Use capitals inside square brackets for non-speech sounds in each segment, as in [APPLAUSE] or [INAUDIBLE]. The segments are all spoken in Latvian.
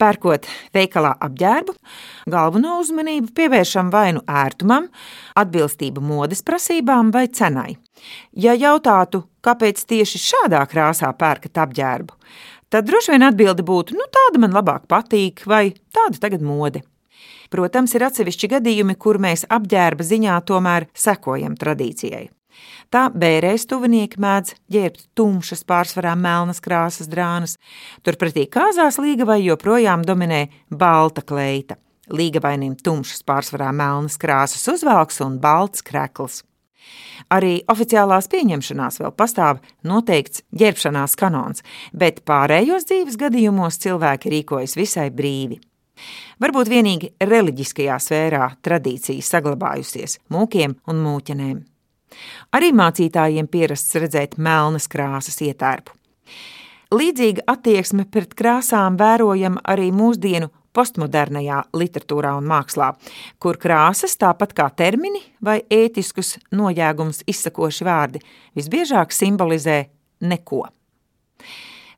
Pērkot veikalā apģērbu, galveno uzmanību pievēršam vai nu ērtumam, atbilstību modes prasībām vai cenai. Ja jautātu, kāpēc tieši šādā krāsā pērkat apģērbu, tad droši vien atbilde būtu, nu tāda man labāk patīk vai tāda tagad mode. Protams, ir atsevišķi gadījumi, kur mēs apģērba ziņā tomēr sekojam tradīcijai. Tā bērēs tuvinieki mēdz ģērbt tumšas, pārsvarā melnas krāsas drānas, turpretī kāzās līgavai joprojām dominē balta kleita. Līgavainim tumšas, pārsvarā melnas krāsas uzvalks un balts krekls. Arī oficiālās pieņemšanās vēl pastāv noteikts ģērbšanās kanons, bet pārējos dzīves gadījumos cilvēki rīkojas visai brīvi. Varbūt vienīgi reliģiskajā sfērā tradīcija saglabājusies mūkiem un mūķenēm. Arī mācītājiem pierasts redzēt melnas krāsas ietērpu. Līdzīga attieksme pret krāsām vērojama arī mūsdienu postmodernajā literatūrā un mākslā, kur krāsas, tāpat kā termini vai ētiskus nojēgumus izsakoši vārdi, visbiežāk simbolizē neko.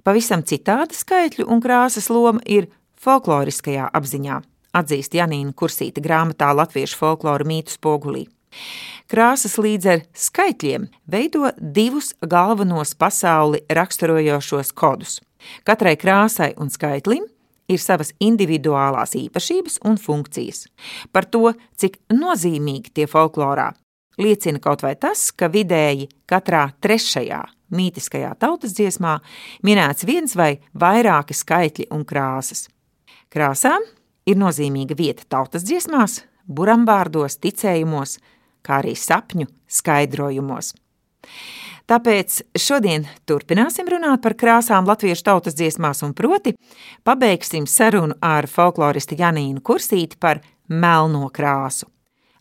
Pavisam citāda skaitļu un krāsas loma ir folkloriskajā apziņā, atzīst Janīna Kursīta grāmatā Latviešu folkloru mītu spogulī. Krāsas līdz ar skaitļiem veido divus galvenos pasauli raksturojošos kodus. Katrai krāsai un skaitlim ir savas individuālās īpašības un funkcijas. Par to, cik nozīmīgi tie folklorā, liecina kaut vai tas, ka vidēji katrā trešajā mītiskajā tautas dziesmā minēts viens vai vairāki skaitļi un krāsas. Krāsām ir nozīmīga vieta tautas dziesmās, burambārdos, ticējumos, kā arī sapņu skaidrojumos. Tāpēc šodien turpināsim runāt par krāsām latviešu tautas dziesmās, un proti pabeigsim sarunu ar folkloristu Janīnu Kursīti par melno krāsu.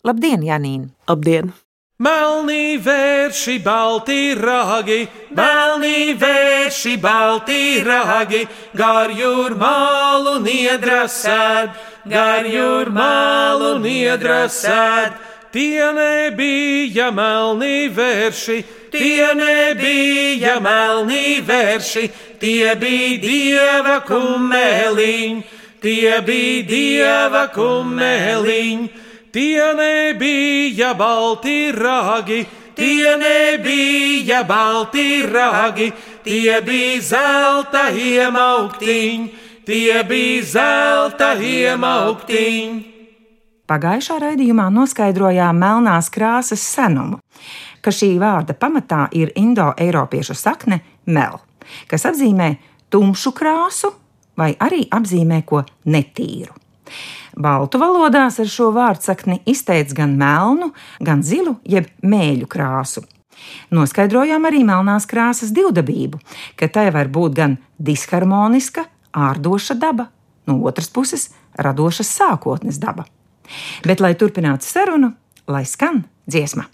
Labdien, Janīna! Labdien! Melnī vērši, balti ragi, melnī vērši, balti ragi, gar jūrmālu niedrasēd, gar jūrmālu niedrasēd. Tie nebija melni vērši, tie nebija melni vērši, tie bija dieva kumeliņi, tie bija dieva kumeliņi, tie nebija balti ragi, tie nebija balti ragi, tie bija zelta iemauktiņi, tie bija zelta iemauktiņi. Pagājušā raidījumā noskaidrojām melnās krāsas senumu, ka šī vārda pamatā ir indo-eiropiešu sakne mel, kas apzīmē tumšu krāsu vai arī apzīmē ko netīru. Baltu valodās ar šo vārdsakni izteic gan melnu, gan zilu, jeb mēļu krāsu. Noskaidrojām arī melnās krāsas divdabību, ka tai var būt gan disharmoniska, ārdoša daba, no otras puses - radošas sākotnes daba. Bet, lai turpinātu sarunu, lai skan dziesma.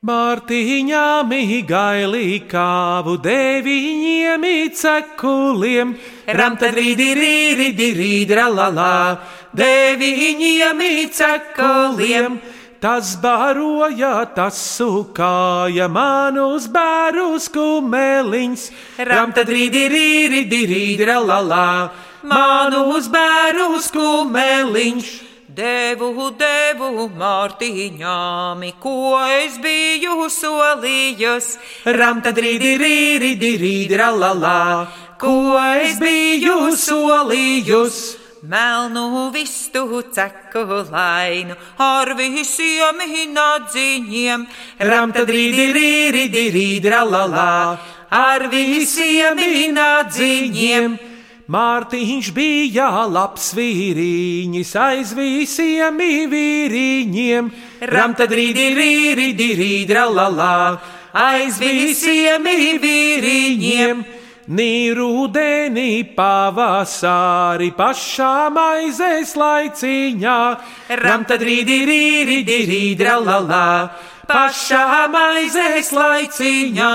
Mārtiņā mīgaili kāvu deviņiem cekuliem, ramta rīdi rīdi rīdi ralala, deviņiem cekuliem. Tas baroja, tas sukāja manus bērus kumeliņš, ramta rīdi rīdi rīdi ralala, manus bērus kumeliņš. Devu, devu Mārtiņām, ko es biju solījis. Ramta drīdi, rīdi, rīdi, ralala, ko es biju solījis. Melnu vistu cekulainu ar visiem nādziņiem. Ramta drīdi, rīdi, rīdi, ralala, ar visiem nādziņiem. Mārtiņš bija labs vīriņš, aiz visiem vīriņiem, ramta drīdi, rīdi, rīdi, ralala, aiz visiem vīriņiem. Nī rudenī pavasari pašā maizes laiciņā, ramta drīdi, rīdi, rīdi, ralala, pašā maizes laiciņā.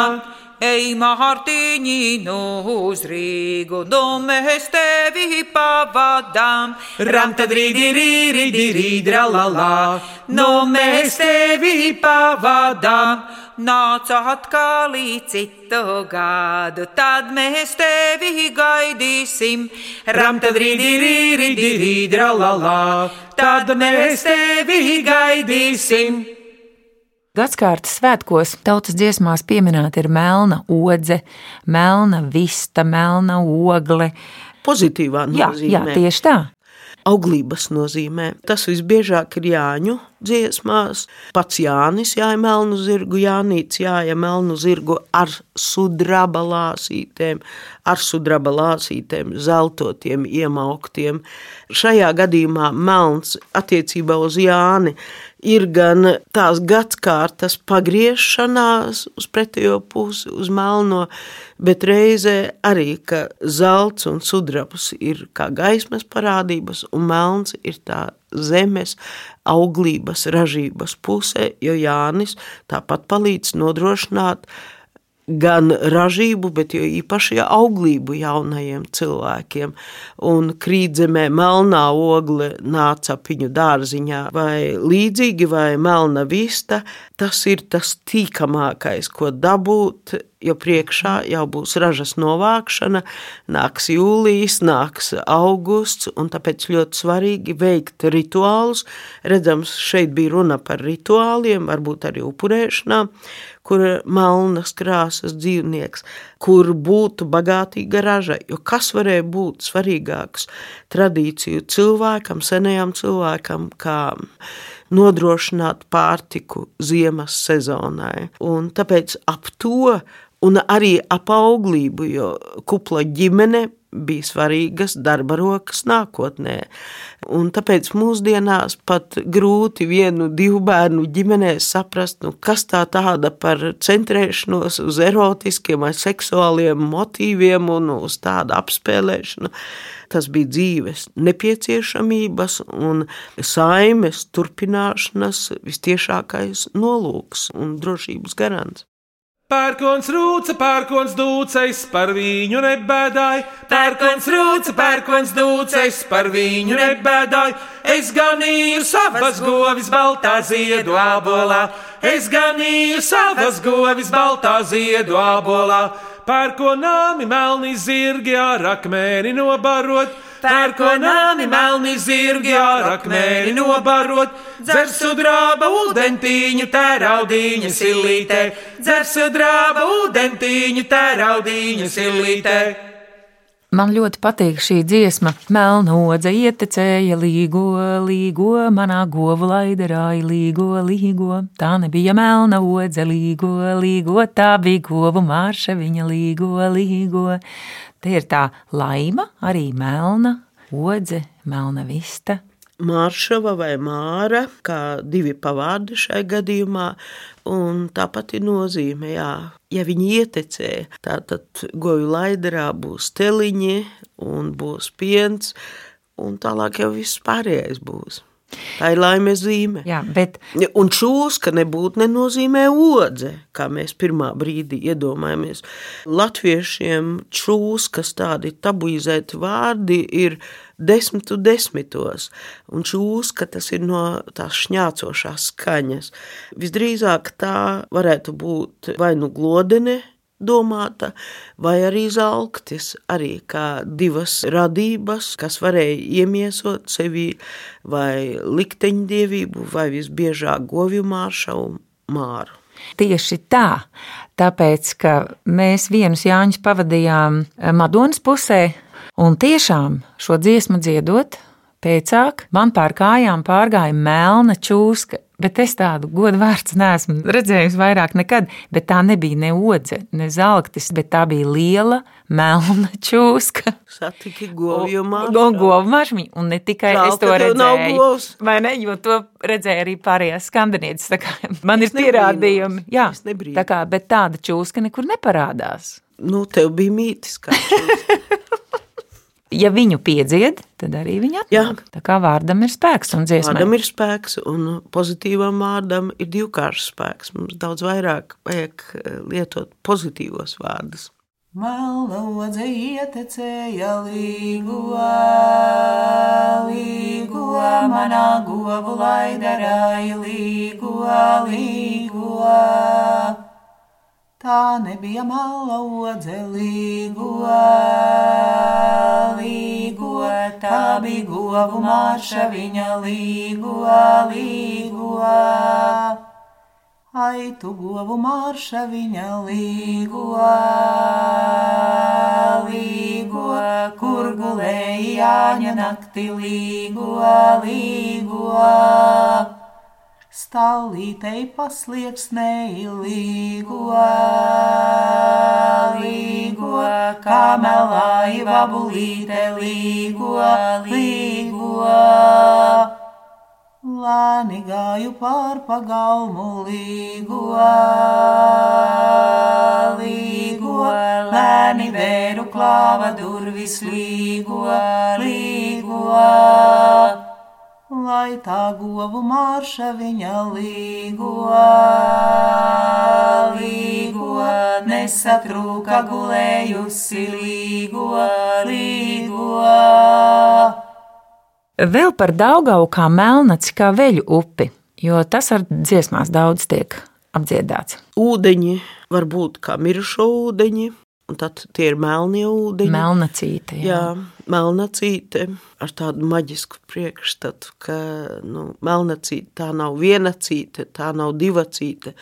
Ej, Mārtiņi, nu uz Rīgu, nu mēs tevi pavadām. Ram tad rīdi, rīdi, rīdi, la la, nu mēs tevi pavadām. Nāc atkal citu gadu, tad mēs tevi gaidīsim. Ram tad rīdi, rīdi, rīdi, la la, tad mēs tevi gaidīsim. Gadskārtas svētkos tautas dziesmās pieminēta ir melna odze, melna vista, melna ogle. Pozitīvā Jā, nozīmē. jā, tieši tā. auglības nozīmē. Tas visbiežāk ir Jāņu dziesmās. Pats Jānis jāja melnu zirgu, Jānīts jāja melnu zirgu ar sudraba lāsītēm, ar sudraba lāsītēm, zeltotiem, iemauktiem. Šajā gadījumā melns attiecībā uz Jāni ir gan tās gadsimtas pagriešanās uz pretējo pusi, uz melno, bet reizē arī, ka zelts un sudrabs ir kā gaismas parādības, un melns ir tā zemes auglības, ražības puse, jo Jānis tāpat palīdz nodrošināt gan ražību, bet īpaši auglību jaunajiem cilvēkiem. Un krītzemē melnā ogle nāca apiņu dārziņā vai līdzīgi, vai melna vista, tas ir tas tīkamākais, ko dabūt, jo priekšā jau būs ražas novākšana, nāks jūlijas, nāks augusts, un tāpēc ļoti svarīgi veikt rituālus. Redzams, šeit bija runa par rituāliem, varbūt arī upurēšanām, kur ir melnas krāsas dzīvnieks, kur būtu bagātīga raža. Jo kas varēja būt svarīgāks tradīciju cilvēkam, senajam cilvēkam, kā nodrošināt pārtiku ziemas sezonai. Un tāpēc ap to un arī ap auglību, jo kupla ģimene bija svarīgas darba rokas nākotnē. Un tāpēc mūsdienās pat grūti vienu, divu bērnu ģimenē saprast, nu, kas tā tāda par centrēšanos uz erotiskiem vai seksuāliem motīviem un uz tādu apspēlēšanu. Tas bija dzīves nepieciešamības un saimes turpināšanas vistiešākais nolūks un drošības garants. Pērkons rūca, pērkons dūceis, par viņu nebēdāj. Pērkons rūca, pērkons dūceis, par viņu nebēdāj. Es ganīju savas govis baltā ziedu abolā. Es ganīju savas govis baltā ziedu abolā. Pērkonāmi melni zirgi ar akmeni nobarot. Pērkonāmi melni zirgi ar akmeni nobarot. Dzersu drāba ūdentiņu tēraudiņa silītē. Dzersu drāba ūdentiņu tēraudiņa silītē. Man ļoti patīk šī dziesma. Melna odze ietecēja līgo, līgo, manā govu laiderāja līgo, līgo. Tā nebija melna odze, līgo, līgo, tā bija govu marša, viņa līgo, līgo. Te ir tā laima, arī melna odze, melna vista. Māršava vai Māra, kā divi pavārdi šai gadījumā, un tāpat ir nozīme, jā. Ja viņi ietecē, tad goju laidarā būs teliņi un būs piens, un tālāk jau viss pārējais būs. Tā ir laimes zīme. Jā, bet Un čūska nebūtu nenozīmē odze, kā mēs pirmā brīdī iedomājamies. Latviešiem čūskas tādi tabuizēti vārdi ir desmitu desmitos, un čūska tas ir no tās šņācošās skaņas. Visdrīzāk tā varētu būt vai nu glodene, domāta, vai arī zelktis, arī kā divas radības, kas varēja iemiesot sevi vai likteņdievību, vai visbiežāk govju mārša un māru. Tieši tā, tāpēc, ka mēs vienus Jāņus pavadījām Madonas pusē, un tiešām šo dziesmu dziedot, pēcāk man pār kājām pārgāja melna čūska, bet es tādu godu vārds neesmu redzējusi vairāk nekad, bet tā nebija ne odze, ne zelktis, bet tā bija liela melna čūska. Satiki govju maršmiņu, un ne tikai Žēl, es to redzēju. Vai ne, jo to redzēja arī pārējās skandinītas. Tā kā man ir Es nebrīnos, pierādījumi, jā, tā kā, bet tāda čūska nekur neparādās. Nu, tev bija mītis kā čūska. [LAUGHS] Ja viņu piedzied, tad arī viņa atnāk. Tā kā vārdam ir spēks un dziesmai. Vārdam ir spēks, un pozitīvam vārdam ir divkāršs spēks. Mums daudz vairāk vajag eh, lietot pozitīvos vārdus. Melodze ietecēja līgua, līgua, manā govu laidarāja līgua, līgua. Tā nebija melodze līgua, līgua, tā bija govu marša viņa līgua, līgua. Ai, tu govu marša viņa līgo, līgo, kur gulēji jāņa nakti līgo, līgo. Stālītei paslieksnēji līgo, līgo, kā melāji vabulīte līgo, līgo. Lēni gāju pār pagalmu līgo, līgo, lēni vēru klāva durvis līgo, līgo. Lai tā govu marša viņa līgo, līgo, nesatrūka gulējusi līgo, līgo. Vēl par Daugavu kā melnaci, kā veļu upi, jo tas ar dziesmās daudz tiek apdziedāts. Ūdeņi var būt kā mirušo ūdeņi, un tad tie ir melnie ūdeņi. Melnacīte. Jā, jā melnacīte ar tādu maģisku priekšstatu, ka nu, melnacīte tā nav vienacīte, tā nav divacīte,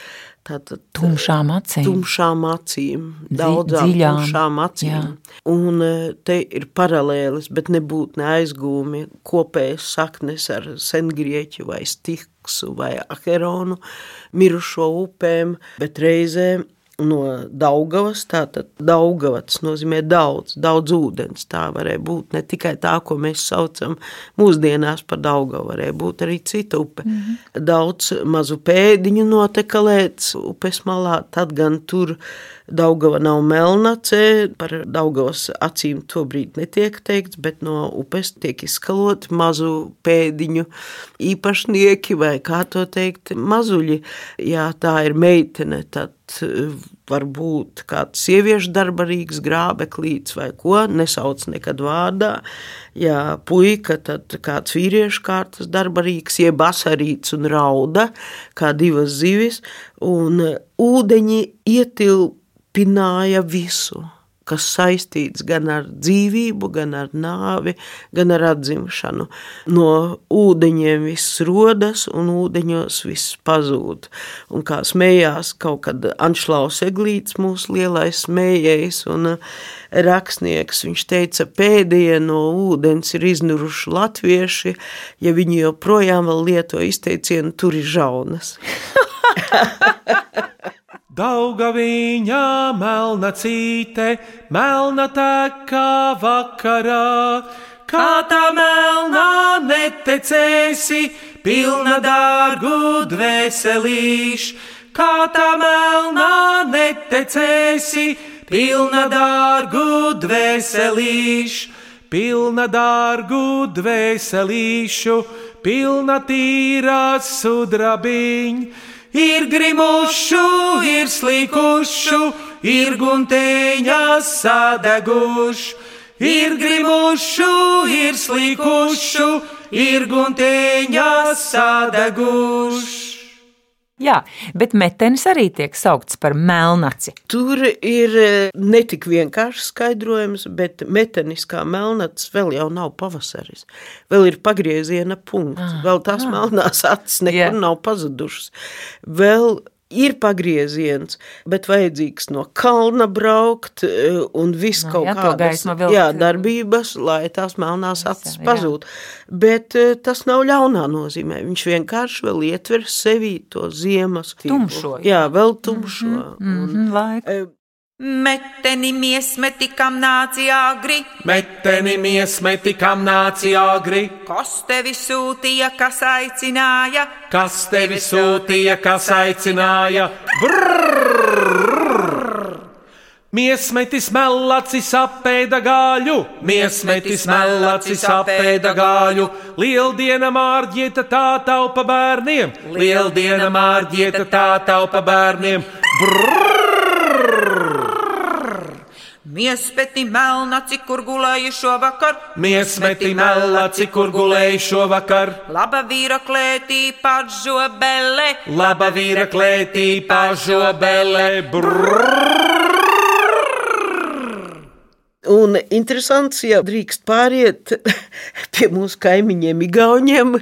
Tātad tumšām acīm. Tumšām acīm, daudzām Dziļām, tumšām acīm. Jā. Un e, te ir paralēlis, bet nebūtu neaizgūmi kopējas saknes ar sengrieķu vai stiksu vai aheronu mirušo upēm, bet reizēm no Daugavas. Tātad Daugavats nozīmē daudz, daudz ūdens. Tā varēja būt ne tikai tā, ko mēs saucam mūsdienās par Daugavu, varēja būt arī cita upe. Mm -hmm. Daudz mazu pēdiņu notekalēts upes malā, tad gan tur Daugava nav melnacē, par Daugavas acīm tobrīd netiek teikts, bet no upes tiek izskaloti mazu pēdiņu īpašnieki vai kā to teikt, mazuļi. Ja tā ir meitene, tad eh, var būt kāds sieviešu darbarīgs grābeklīts vai ko, nesauc nekad vārdā. Ja puika, tad kāds vīriešu kārtas darbarīgs, jeb asarīts un rauda, kā divas zivis, un ūdeņi ietilp pināja visu, kas saistīts gan ar dzīvību, gan ar nāvi, gan ar atzimšanu. No ūdeņiem viss rodas un ūdeņos viss pazūd. Un kā smējās kaut kad Anšlaus Eglīts, mūsu lielais smējējs un uh, rakstnieks, viņš teica, pēdējie no ūdens ir iznuruši latvieši, ja viņi joprojām vēl lieto izteicienu, tur ir žaunas. [LAUGHS] Daugaviņā melna cīte, melna tekā vakarā, kā tā melnā netecēsi, pilna dārgu dvēselīš, kā tā melnā netecēsi, pilna dārgu dvēselīš, pilna dārgu dvēselīšu, pilna tīrā sudrabiņa ir grimušu, ir slīkušu, ir gunteņas sadegušu, ir grimušu, ir slīkušu, ir gunteņas sadegušu. Jā, bet metenis arī tiek saukts par melnaci. Tur ir e, ne tik vienkāršs skaidrojums, bet metenis kā melnats vēl jau nav pavasaris. Vēl ir pagrieziena punkts, ah, vēl tās ah. melnās acis nekur yeah. nav pazudušas. Vēl ir pagrieziens, bet vajadzīgs no kalna braukt eh, un viss no, kaut jā, kādas jā, darbības, lai tās melnās acis pazūd. Bet eh, tas nav ļaunā nozīmē. Viņš vienkārši vēl ietver sevī to ziemas tumšo. Jā, jā vēl tumšo. Mm -hmm, un, mm -hmm, Meteni miesmeti, kam nāci agri, meteni miesmeti, kam nāci agri. Kas tevi sūtīja, kas aicināja, kas tevi sūtīja, kas aicināja? Brrr! Miesmetis melacis apēda gāļu, miesmetis melacis apēda gāļu, lieldiena mārģieta tā taupa bērniem, lieldiena mārģieta tā taupa bērniem. Miespeti melnaci, kur gulēju šovakar, Miesmeti melaci, kur gulēju šovakar, laba vīra klētī pažobele, laba vīra klētī pažobele. Brrr. Un interesants, ja drīkst pāriet [LAUGHS] pie mūsu kaimiņiem, Igauniem,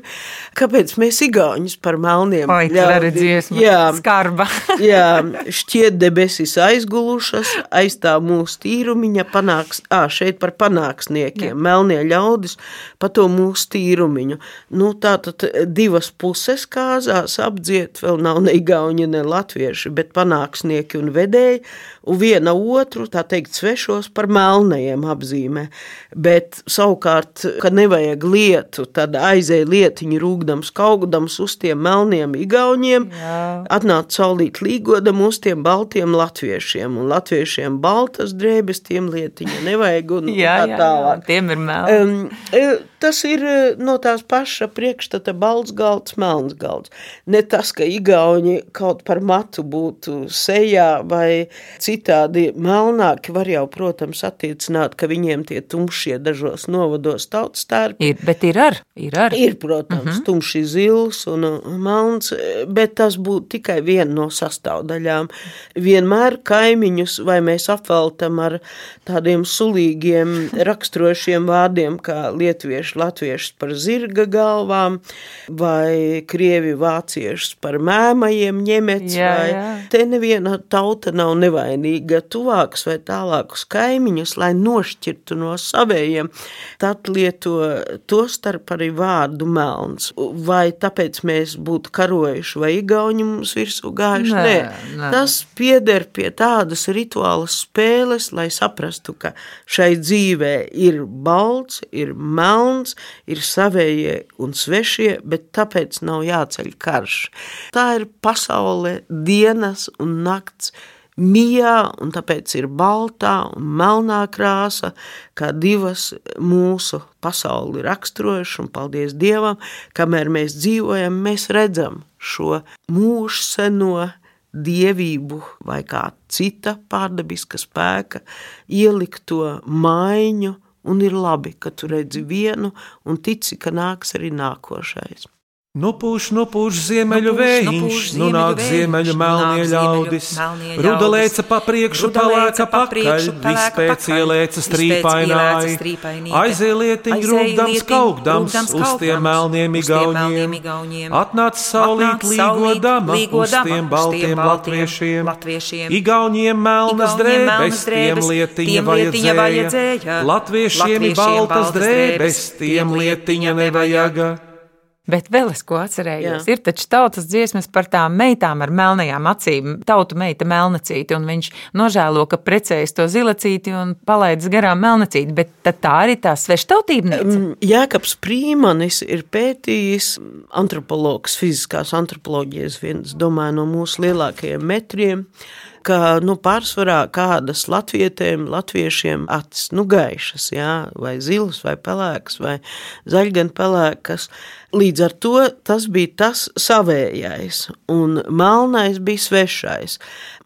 kāpēc mēs Igaunus par melniem ļaudīm-. Jā, Skarba. [LAUGHS] jā, šķiet debesis aizgulušas, aizstāv mūsu tīrumiņa panāks, ā, šeit par panāksniekiem, jā. melnie ļaudis pa to mūsu tīrumiņu. Nu, tā tad divas puses kāzās apdziet, vēl nav ne Igauņi, ne Latvieši, bet panāksnieki un vedēji, un viena otru, tā teikt, svešos par melnajiem apzīmē. Bet savukārt, kad nevajag lietu, tad aizēja lietiņu rūgdams, kaugdams uz tiem melniem igauņiem, atnāca saulīt līgodam uz tiem baltiem latviešiem, un latviešiem baltas drēbes, tiem lietiņa nevajag, un [LAUGHS] Jā, tā jā, jā, tālāk. tiem ir melni. Um, tas ir e, no tās paša priekšstata balts galds, melns galds. Ne tas, ka igauņi kaut par matu būtu sejā vai citādi melnāki, var jau, protams, attiecināt, ka viņiem tie tumšie dažos novados tautas stērpi Ir, bet ir ar, ir ar. Ir, protams, uh -huh. tumšs zils un uh, melns, bet tas būtu tikai viena no sastāvdaļām. Vienmēr kaimiņus vai mēs apveltam ar tādiem sulīgiem [LAUGHS] raksturošiem vārdiem, kā lietuvieši, latviešus par zirga galvām, vai krievi vāciešus par mēmajiem ņemets, Jā, vai jā. te neviena tauta nav nevainīga tuvākus vai tālākus kaimiņus, lai nošķirtu no savējiem, tad lieto to starp arī vārdu melns. Vai tāpēc mēs būtu karojuši, vai igauņi mums virsū gājuši? Nē, Nē, tas pieder pie tādas rituālas spēles, lai saprastu, ka šai dzīvē ir balts, ir melns, ir savējie un svešie, bet tāpēc nav jāceļ karš. Tā ir pasaule dienas un nakts. Mijā, un tāpēc ir baltā un melnā krāsa, kā divas mūsu pasauli raksturojušas, un paldies Dievam, kamēr mēs dzīvojam, mēs redzam šo mūžu seno dievību vai kā cita pārdabiska spēka ielikto maiņu, un ir labi, ka tu redzi vienu un tici, ka nāks arī nākošais. Nu pūš, nu ziemeļu Nu vējš, pūš nu nāk ziemeļu melnie ļaudis. Ruda lēca pa priekšu, palēca lēca pa pakaļ, vispēc ielēca strīpaināji. Aizielietiņ lietiņ, kaugdams uz tiem melniem igauņiem. Atnāca saulīt līgodama uz tiem baltiem latviešiem. Igauniem melnas drēbes, tiem lietiņa vajadzēja. Latviešiem ir baltas drēbes, tiem lietiņa nevajaga. Bet vēl es ko atcerējos. Jā. Ir taču tautas dziesmas par tām meitām ar melnajām acīm. Tautu meita melnacīti, un viņš nožēlo, ka precējas to zilacīti un palaidis garām melnacīti. Bet tā arī tā sveštautībniece. Mm, Jēkabs Prīmanis ir pētījis antropologs, fiziskās antropoloģijas, viens domāju no mūsu lielākajiem metriem, ka nu, pārsvarā kādas latvietēm, latviešiem acis nu, gaišas, jā, vai zilas, vai pelēkas, vai zaļgan pelēkas. Līdz ar to tas bija tas savējais, un melnais bija svešais.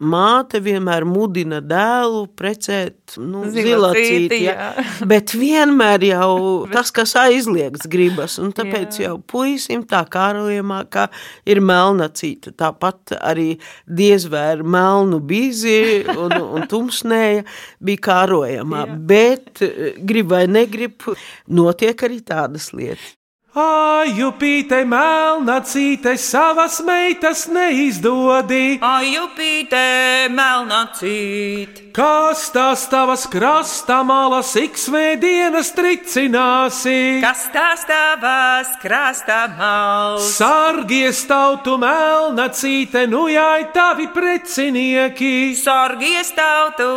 Māte vienmēr mudina dēlu precēt nu, Zilacīti, jā. jā. [LAUGHS] Bet vienmēr jau tas, kas aizliegts, gribas. Un tāpēc Jā. jau puisim tā kārojamā, kā ir melna cita. Tāpat arī diez vai ar melnu bizi un, [LAUGHS] un tumsnēja bija kārojamā. Bet eh, grib vai negrib, notiek arī tādas lietas. Aju pīte melna cīte savas meitas neizdodi. Ajupīte melnacīt. Kas tās tavas krasta malas iksvētdienas tricināsi? Kas tās tavas krasta mals? Sargies tautu melna cīte, nu jai tavi precinieki. Sorgies tautu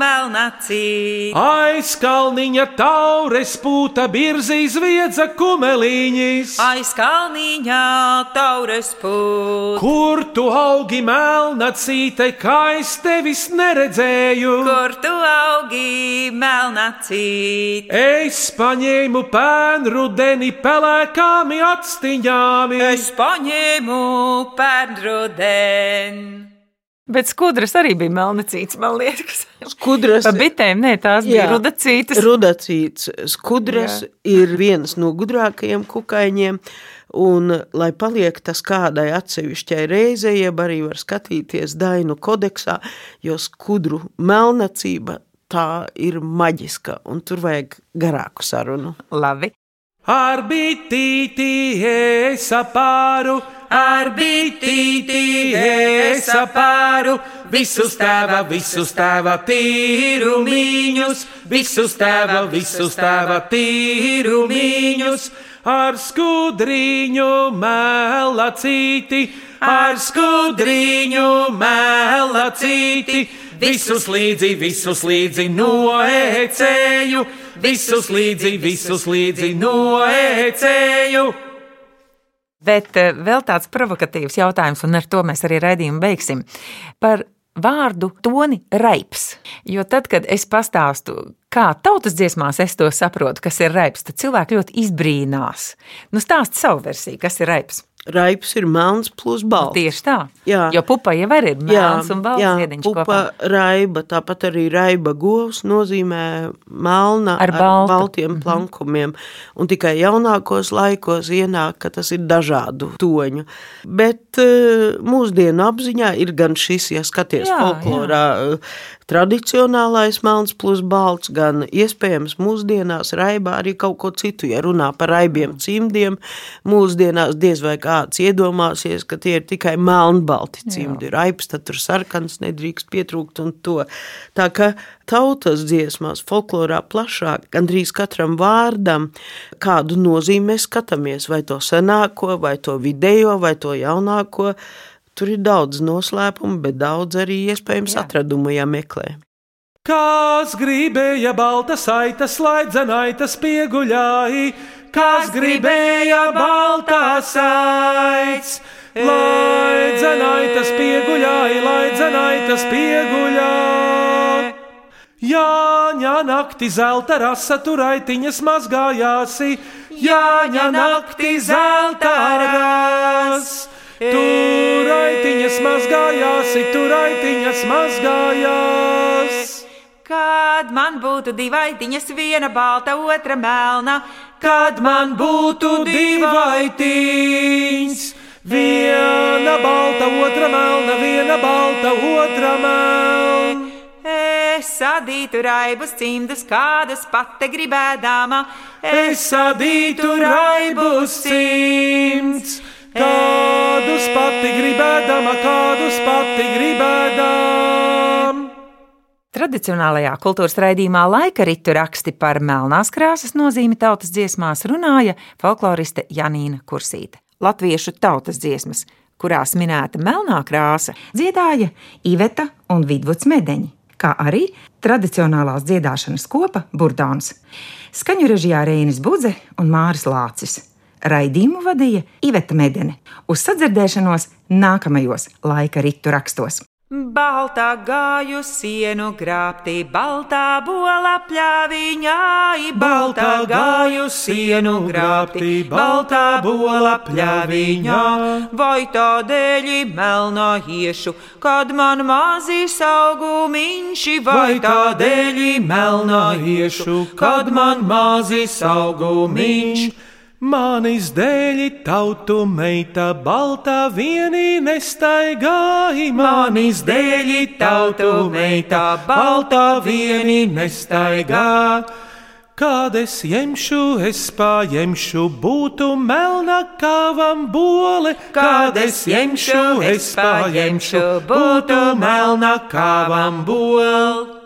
melnacīt. Aizkalniņa taures pūta birzī zviedza kumeliņas. Aiz kalniņā taures pūt. Kur tu augi melna cīte, kā es tevis neredzēju? Eju. Kur tu augi melnacīt? Es paņēmu pēnu rudeni pelēkāmi atstiņāmi. Es paņēmu pērnruden. Bet skudras arī bija melnacīts, man liekas. Skudras, Pa bitēm, nē, tās bija Jā. rudacītas. Rudacīts skudras Jā. ir viens no gudrākajiem kukaiņiem. Un, lai paliek tas kādai atsevišķai reizei, jeb arī var skatīties Dainu kodeksā, jo skudru melnacība tā ir maģiska, un tur vajag garāku sarunu. Labi. Ar bitīti es apāru, Ar bitīti es apāru, visus tēva, visus tēva tīrumiņus, visus tēva, visus tēva tīrumiņus, ar skudriņu melacīti, ar skudriņu melacīti, visus līdzi, visus līdzi noecēju, visus līdzi, visus līdzi noecēju. Bet eh, vēl tāds provokatīvs jautājums, un ar to mēs arī raidījumu beigsim. Par vārdu toni raips. Jo tad, kad es pastāstu, kā tautas dziesmās es to saprotu, kas ir raips, tad cilvēki ļoti izbrīnās. Nu, stāst savu versiju, kas ir raips. Raips ir melns plus balts. Tieši tā. Jā. Jo pupa jau arī ir melns un balts ziediņš pupa, kopā. raiba, tāpat arī raiba govs nozīmē melna Ar baltu. baltiem mm -hmm. plankumiem. Un tikai jaunākos laikos ienāk, ka tas ir dažādu toņu. Bet eh, mūsdienu apziņā ir gan šis, ja skaties Jā, folklorā, eh, tradicionālais melns plus balts, gan iespējams mūsdienās raibā arī kaut ko citu. Ja runā par raibiem cimdiem, mūsdienās diez vai kāds iedomāsies, ka tie ir tikai melnbalti cimdi. Raibs, tad tur sarkans nedrīkst pietrūkt un to. Tā kā tautas dziesmās, folklorā plašāk, gandrīz katram vārdam, kādu nozīmi mēs skatāmies, vai to senāko, vai to vidējo, vai to jaunāko. Tur ir daudz noslēpumu, bet daudz arī iespējams Jā. atradumu jāmeklē. Kas gribēja balta saitas, laidzenaitas pieguļāji, kas gribēja balta saits, laidzenaitas pieguļāji, laidzenaitas pieguļāji. Jāņa nakti zelta rasa turaitiņas mazgājāsi, Jāņa nakti zelta rasa. Turaitiņas mazgājāsi, turaitiņas mazgājās. Kad man būtu divaitiņas, viena balta, otra melna, Kad man būtu divaitiņas, viena balta, otra melna, viena balta, otra melna. es sadītu raibus cimdus, kādas pati gribēdama. Es sadītu raibus simts, kādus pati gribēdama, kādus pati gribēdama. Tradicionālajā kultūras raidījumā laika ritu raksti par melnās krāsas nozīmi tautas dziesmās runāja folkloriste Janīna Kursīte. Latviešu tautas dziesmas, kurās minēta melnā krāsa, dziedāja Iveta un Vidvuds Medeņi, kā arī tradicionālās dziedāšanas kopa Burdāns. Skaņu režijā Reinis Budze un Māris Lācis. Raidījumu vadīja Iveta Medene. Uz sadzirdēšanos nākamajos laika ritu rakstos. Baltā gāju sienu grābtī, baltā bola pļāviņā, baltā gāju sienu grābtī, baltā bola pļāviņā. Vai tādēļ melnā iešu, kad man mazīs augumiņš, vai tādēļ melnā iešu, kad man mazīs augumiņš. Manis dēļ tautu meita balta vienī nestaigāja, manis dēļ tautu meita balta vienī nestaigā. Kad es ņemšu, es paņemšu, būtu melna kāvam bole. Kad es ņemšu, es paņemšu, būtu melna kāvam bole.